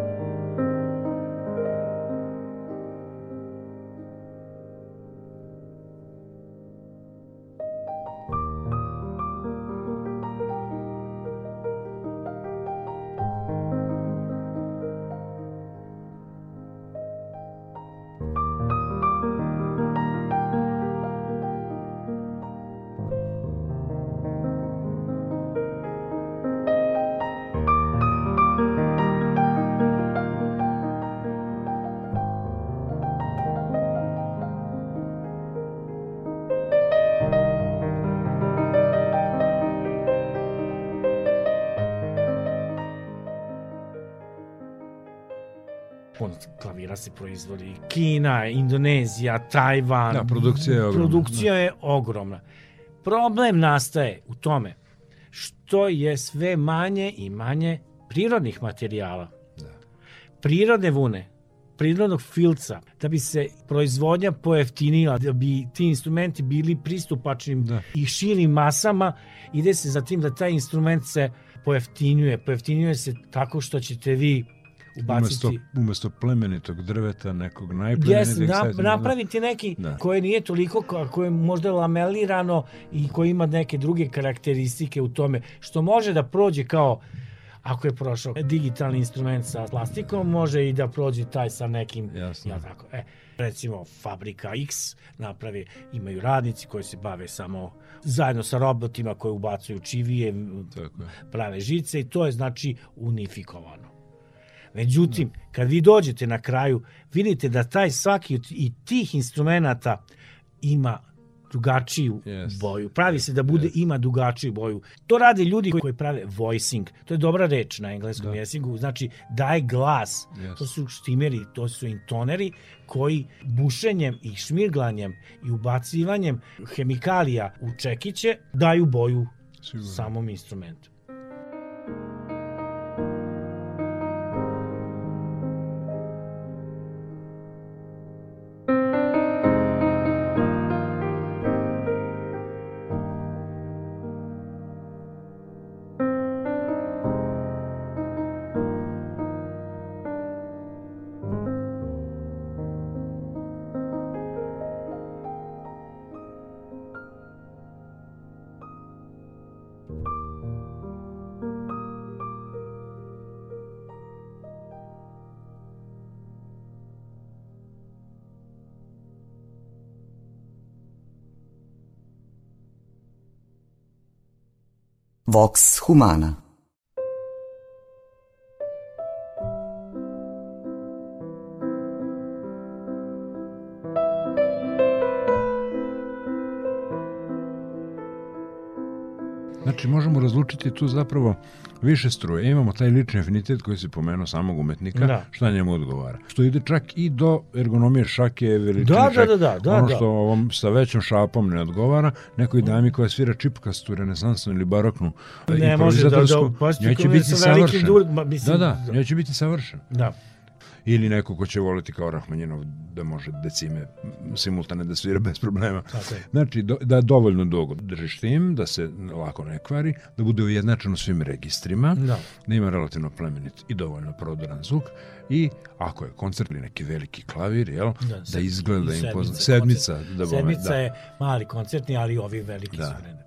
klavira se proizvodi. Kina, Indonezija, Tajvan. Da, produkcija je ogromna, Produkcija je ogromna. Problem nastaje u tome što je sve manje i manje prirodnih materijala. Prirodne vune, prirodnog filca, da bi se proizvodnja pojeftinila, da bi ti instrumenti bili pristupačnim Da. i širim masama, ide se za tim da taj instrument se pojeftinjuje. Pojeftinjuje se tako što ćete vi ubaciti... Umesto, umesto plemenitog drveta, nekog najplemenitog... Jes, na, sad, da. napraviti neki Da. koje nije toliko, ko- koje je možda lamelirano i koji ima neke druge karakteristike u tome, što može da prođe kao ako je prošao digitalni instrument sa plastikom, može i da prođe taj sa nekim, Jasno. ja tako, e, recimo Fabrika X napravi, imaju radnici koji se bave samo zajedno sa robotima koji ubacuju čivije, Tako je. prave žice i to je znači unifikovano. Međutim, kad vi dođete na kraju, vidite da taj svaki od i tih instrumenata ima drugačiju Jest. boju. Pravi se da bude ima drugačiju boju. To rade ljudi koji, koji prave voicing. To je dobra reč na engleskom Da. jeziku. Znači, daje glas. Jest. To su štimeri, to su intoneri koji bušenjem i šmirglanjem i ubacivanjem hemikalija u čekiće daju boju Sigurno. samom instrumentu. Vox Humana razlučiti tu zapravo više struje. Imamo taj lični afinitet koji se pomenuo samog umetnika, da. šta njemu odgovara. Što ide čak i do ergonomije šake, veličine da, šake. Da, da, da, ono što da. ovom sa većom šapom ne odgovara, nekoj dami koja svira čipkastu, renesansnu ili baroknu ne, može da, da, pa, neće biti savršen. Dur, ma, mislim, da, da, neće biti savršen. Da ili neko ko će voliti kao Rahmanjinov da može decime simultane da svira bez problema. Tako je. Znači, do, da dovoljno dugo držiš tim, da se lako ne kvari, da bude ujednačeno svim registrima, da. da ima relativno plemenit i dovoljno prodoran zvuk i ako je koncert ili neki veliki klavir, jel, da, da izgleda impozno. Sedmica, da bome, sedmica da. je mali koncertni, ali ovi veliki da. su vrede.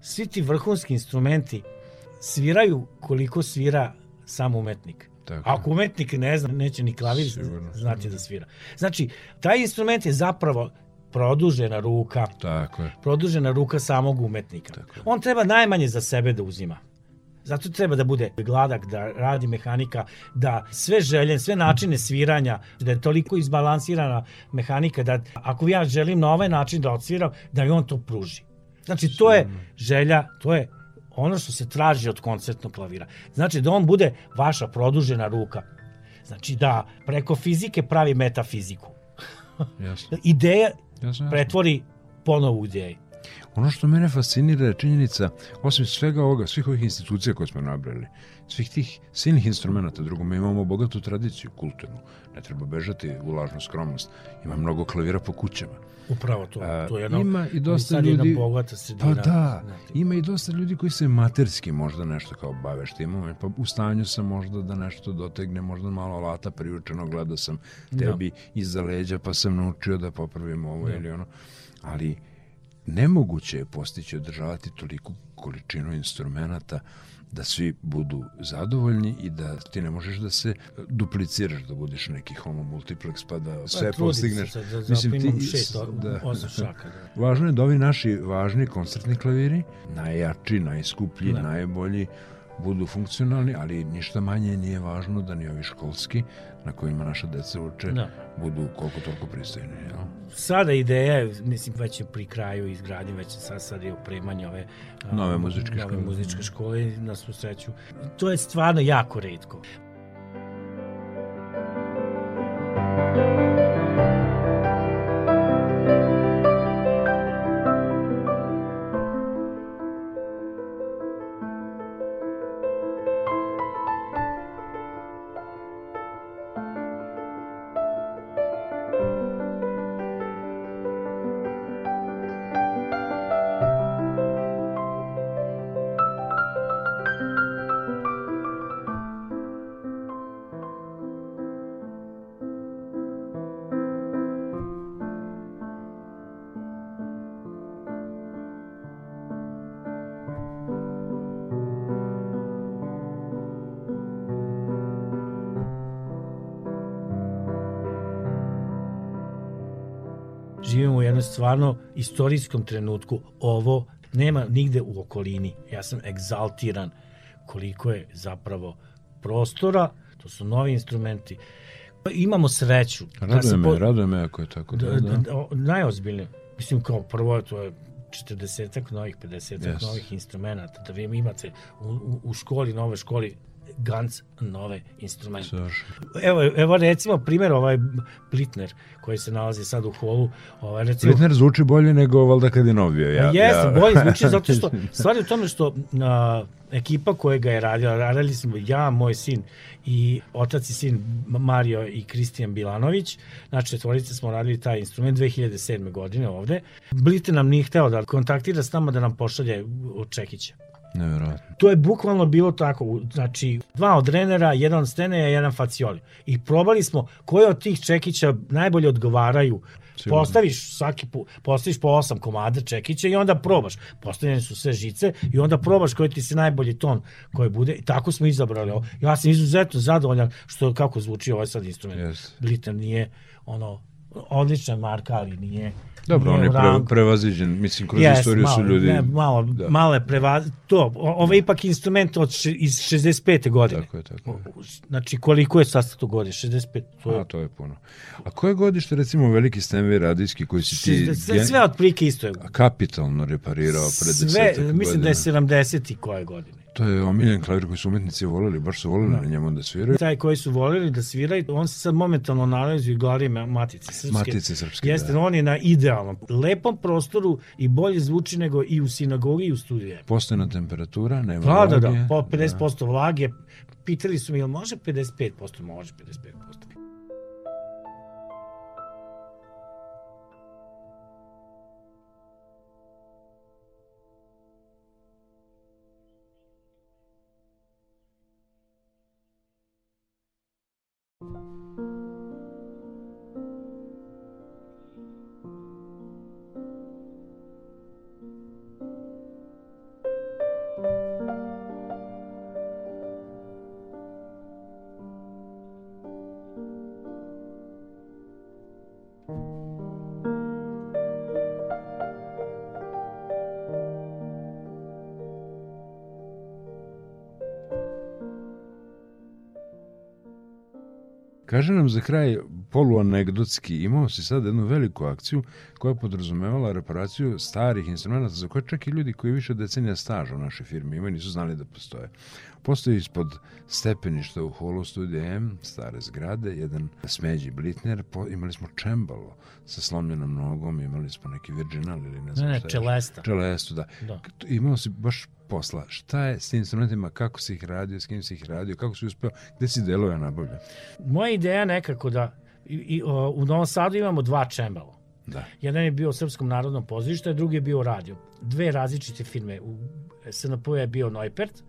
Svi ti vrhunski instrumenti sviraju koliko svira sam umetnik. Tako. Ako umetnik ne zna, neće ni klavir Sigurno. znati da svira. Znači, taj instrument je zapravo produžena ruka. Tako je. Produžena ruka samog umetnika. Tako je. On treba najmanje za sebe da uzima. Zato treba da bude gladak, da radi mehanika, da sve želje, sve načine sviranja, da je toliko izbalansirana mehanika da ako ja želim na ovaj način da odsviram, da mi on to pruži. Znači, to je želja, to je ono što se traži od koncertnog klavira. Znači da on bude vaša produžena ruka. Znači da preko fizike pravi metafiziku. Jasno. Ideja jasno, pretvori ponovu ideju. Ono što mene fascinira je činjenica, osim svega ovoga, svih ovih institucija koje smo nabrali, svih tih silnih instrumenta, drugo, mi imamo bogatu tradiciju kulturnu, ne treba bežati u lažnu skromnost, ima mnogo klavira po kućama. Upravo to, to je jedno, ima i dosta ljudi, bogata sredina. Pa da, ima i dosta ljudi koji se materski možda nešto kao bave štimom, pa u stanju sam možda da nešto dotegne, možda malo alata priučeno, gledao sam tebi da. iza leđa pa sam naučio da popravim ovo da. ili ono, ali nemoguće je postići održavati toliku količinu instrumenta da svi budu zadovoljni i da ti ne možeš da se dupliciraš, da budeš neki homo multiplex pa da pa sve pa, postigneš. Se, da, Mislim, ti, šest, da, šaka. Da. Važno je da ovi naši važni koncertni klaviri, najjači, najskuplji, da. najbolji, budu funkcionalni, ali ništa manje nije važno da ni ovi školski na kojima naša deca uče da. budu koliko toliko pristojni. Ja? Sada ideja je, mislim, već je pri kraju izgradnje, već je sad, sad je opremanje ove nove muzičke nove škole. muzičke škole na svu sreću. To je stvarno jako redko. Stvarno istorijskom trenutku. Ovo nema nigde u okolini. Ja sam egzaltiran koliko je zapravo prostora, to su novi instrumenti. Imamo sreću. Raduje me, po... raduje me ako je tako. Da, da, da. da najozbiljnije. Mislim, kao prvo, to je 40 novih, 50 yes. novih instrumenta, da vi imate u, u školi, nove školi, Gans nove instrumente. Evo, evo recimo primjer ovaj Blitner koji se nalazi sad u holu. Ovaj, recimo, Blitner zvuči bolje nego valjda kad je novio. Ja, jeste, ja. bolje zvuči zato što stvar je u tome što a, ekipa koja ga je radila, radili smo ja, moj sin i otac i sin Mario i Kristijan Bilanović, znači četvorice smo radili taj instrument 2007. godine ovde. Blitner nam nije hteo da kontaktira s nama da nam pošalje od Čekića. Nevjerojatno. To je bukvalno bilo tako. Znači, dva od Renera, jedan od Steneja, jedan Facioli. I probali smo koje od tih čekića najbolje odgovaraju. Sigurno. Postaviš svaki pu, postaviš po osam komada čekića i onda probaš. Postavljene su sve žice i onda probaš koji ti se najbolji ton koji bude. I tako smo izabrali ovo. Ja sam izuzetno zadovoljan što kako zvuči ovaj sad instrument. Yes. Blitter nije ono odlična marka, ali nije Dobro, on je pre, prevaziđen, mislim, kroz yes, istoriju malo, su ljudi... Ne, malo, da. malo je prevaz... To, ovo je ipak instrument od še, iz 65. godine. Tako je, tako je. Znači, koliko je sastav to godine? 65? To je... A, to je puno. A koje godište, recimo, veliki stenvi radijski koji si ti... Sve, sve od prike isto je. Kapitalno reparirao pred sve, Mislim da je 70. koje godine. To je omiljen klavir koji su umetnici voleli, baš su voleli. Da. na njemu da sviraju. Taj koji su voleli da sviraju, on se sad momentalno nalazi u galeriji Matice Srpske. Matice Srpske, Jeste, da. on je na idealnom, lepom prostoru i bolje zvuči nego i u sinagogi i u studiju. Postojna temperatura, nema da, vlage. Da, da, po 50% da. vlage. Pitali su mi, jel može 55%? Može 55%. Kaže nam za kraj poluanegdotski, imao si sad jednu veliku akciju koja je podrazumevala reparaciju starih instrumenta za koje čak i ljudi koji više decenija staža u našoj firmi imaju nisu znali da postoje. Postoji ispod stepeništa u holu studija M, stare zgrade, jedan smeđi blitner, po, imali smo čembalo sa slomljenom nogom, imali smo neki virginal ili ne znam ne, šta ne, čelesta. Čelestu, da. da. Imao si baš posla. Šta je s tim instrumentima, kako si ih radio, s kim si ih radio, kako si uspeo, gde si delove nabavljao? Moja ideja nekako da i, i, o, u Novom Sadu imamo dva čembala. Da. Jedan je bio u Srpskom narodnom pozorištu, a drugi je bio u radio. Dve različite firme. U SNP je bio Neupert,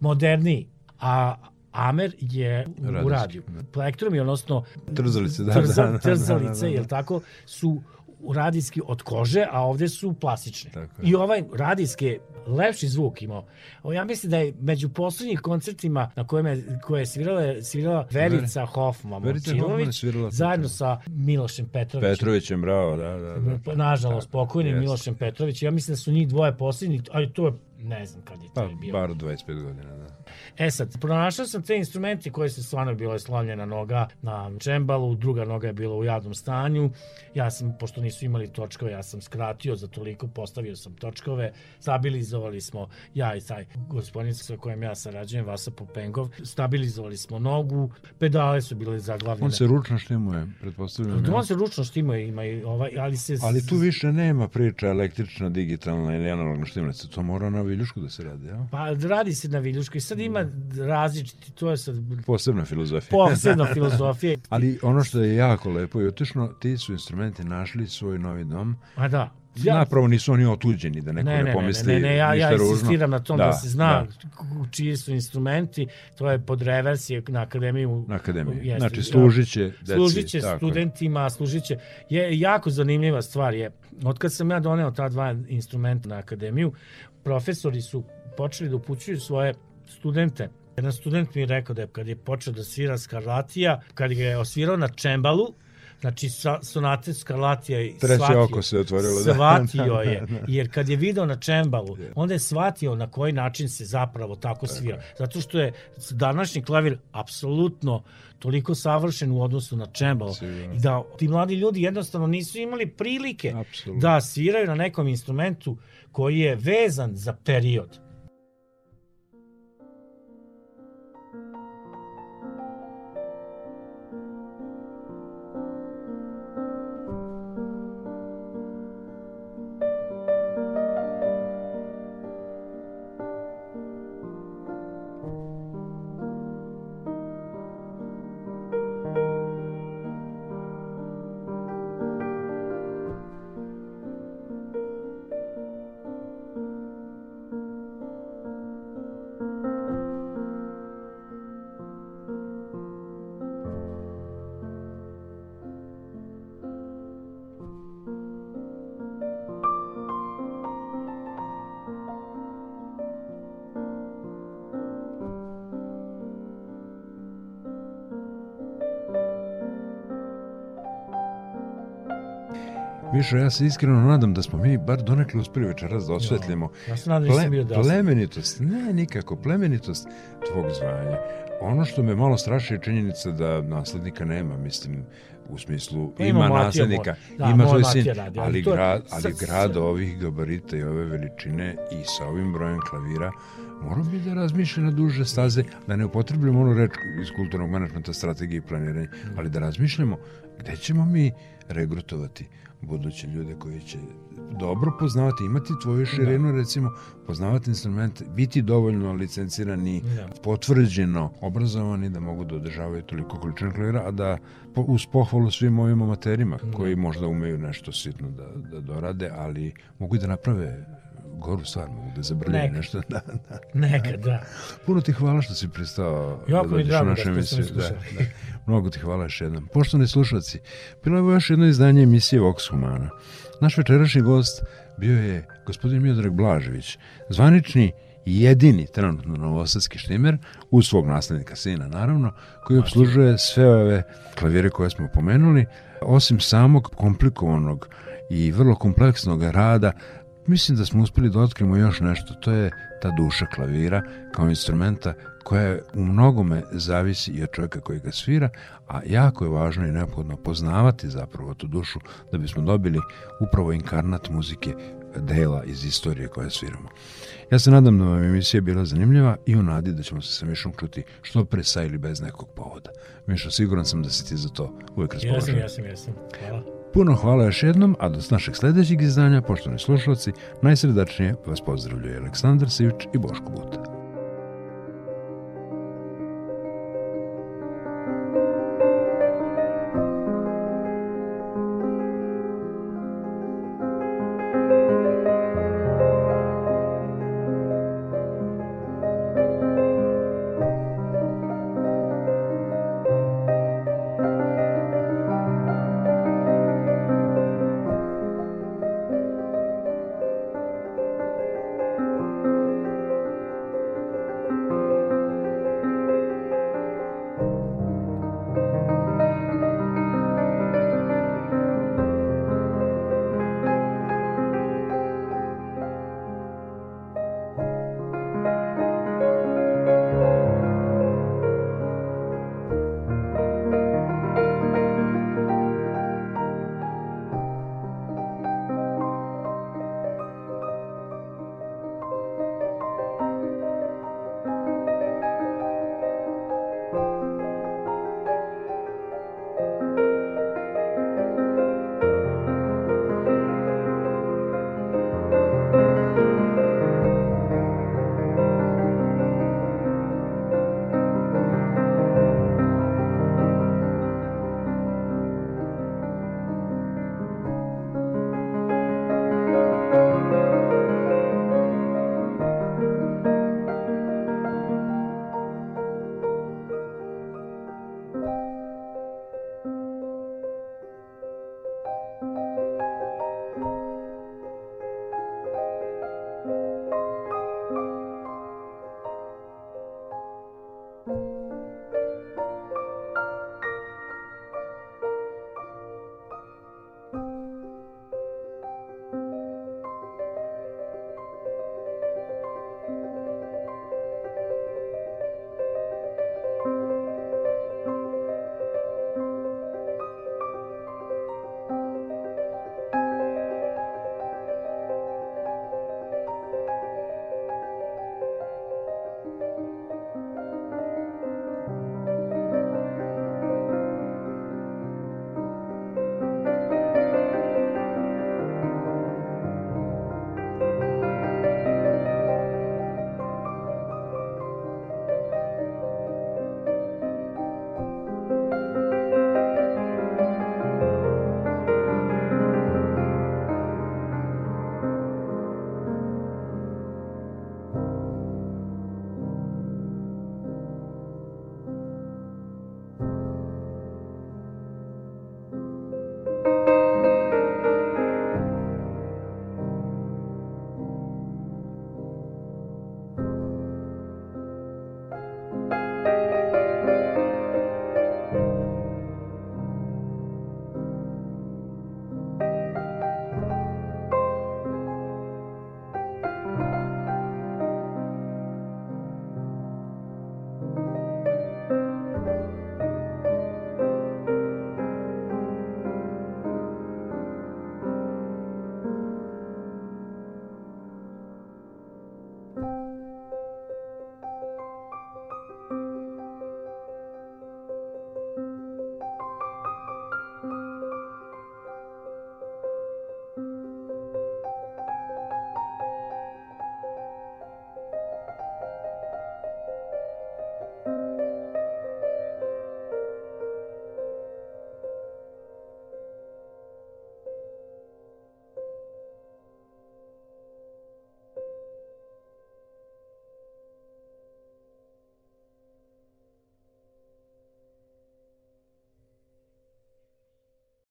moderniji, a Amer je u, radiju. Da. Plektrum je odnosno trzalice, da, trza, da, da, trzalice, da, da, da. jel tako, su radijski od kože, a ovde su plastične. Tako I ovaj radijski lepši zvuk imao. O, ja mislim da je među poslednjih koncertima na kojem je, koje je svirala, svirala Verica Hoffman Verica Hoffman svirala zajedno sa Milošem Petrovićem. Petrovićem, bravo, da, da. da. Nažalost, pokojnim Milošem Petrovićem. Ja mislim da su njih dvoje poslednji, ali to je ne znam kad je to pa, bilo. Bar 25 godina, da. E sad, pronašao sam te instrumenti koji se stvarno bilo je slavljena noga na čembalu, druga noga je bila u jadnom stanju. Ja sam, pošto nisu imali točkove, ja sam skratio za toliko, postavio sam točkove, stabilizovali smo, ja i taj gospodin sa kojim ja sarađujem, Vasa Popengov, stabilizovali smo nogu, pedale su bile zaglavljene. On se ručno štimuje, pretpostavljam. On se ručno štimuje, ima i ovaj, ali se... Ali tu više nema priča električna, digitalna ili analogna štimlica, to mora na viljušku da se radi, ja? Pa radi se na viljušku i sad ima različiti, to je sad... Posebna filozofija. Posebna filozofija. Ali ono što je jako lepo i otišno, ti su instrumenti našli svoj novi dom. A da. Ja, Napravo nisu oni otuđeni, da neko ne, ne, ne pomisli ne, ne, ne, ja, ja insistiram na tom da, da se zna da. čiji su instrumenti, to je pod reversije na akademiju. Na akademiju, jeste, znači služiće deci. Služiće studentima, služiće. Je jako zanimljiva stvar je, otkad sam ja doneo ta dva instrumenta na akademiju, profesori su počeli da upućuju svoje studente. Jedan student mi je rekao da je kad je počeo da svira Skarlatija, kad je osvirao na čembalu, Znači, sonate Skarlatija i Treće shvatio, oko se otvorilo. Da. Shvatio je, jer kad je video na čembalu, onda je shvatio na koji način se zapravo tako svira. Zato što je današnji klavir apsolutno toliko savršen u odnosu na čembalo i da ti mladi ljudi jednostavno nisu imali prilike Absolutno. da sviraju na nekom instrumentu koji je vezan za period. Mišo, ja se iskreno nadam da smo mi bar donekle uspeli večeras da osvetljamo ja se nadam da Ple, bio da plemenitost, ne nikako, plemenitost tvog zvanja. Ono što me malo straši je činjenica da naslednika nema, mislim, u smislu pa ima, ima naslednika, da, ima svoj sin, radi, ali, ali, grad, ali grad ovih gabarita i ove veličine i sa ovim brojem klavira moramo bi da razmišlja na duže staze, da ne upotrebljamo onu reč iz kulturnog menadžmenta, strategije i planiranja, ali da razmišljamo gde ćemo mi regrutovati buduće ljude koji će dobro poznavati, imati tvoju širinu, da. recimo, poznavati instrumente, biti dovoljno licencirani, da. potvrđeno, obrazovani da mogu da održavaju toliko količina klavira, a da po, uz pohvalu svim ovim amaterima da. koji možda umeju nešto sitno da, da dorade, ali mogu i da naprave goru stvar mogu da zabrljaju nešto. Da, da. Nekad, da. Puno ti hvala što si pristao jako da dođeš u našu emisiju. Da, da. Mnogo ti hvala još jednom. Poštovani slušalci, bilo je još jedno izdanje emisije Vox Humana. Naš večerašnji gost bio je gospodin Miodrag Blažević, zvanični jedini trenutno novosadski štimer, uz svog naslednika sina naravno, koji obslužuje sve ove klavire koje smo pomenuli, osim samog komplikovanog i vrlo kompleksnog rada Mislim da smo uspeli da otkrimo još nešto, to je ta duša klavira kao instrumenta koja u mnogome zavisi i od čovjeka koji ga svira, a jako je važno i neophodno poznavati zapravo tu dušu da bismo dobili upravo inkarnat muzike dela iz istorije koje sviramo. Ja se nadam da vam emisija bila zanimljiva i u nadi da ćemo se sa Mišom čuti što pre sa ili bez nekog povoda. Mišo, siguran sam da si ti za to uvek raspoložen. Jesam, jesam, jesam. Hvala. Puno hvala još jednom, a do našeg sledećeg izdanja, poštovani slušalci, najsredačnije vas pozdravljaju Aleksandar Sivić i Boško Buta.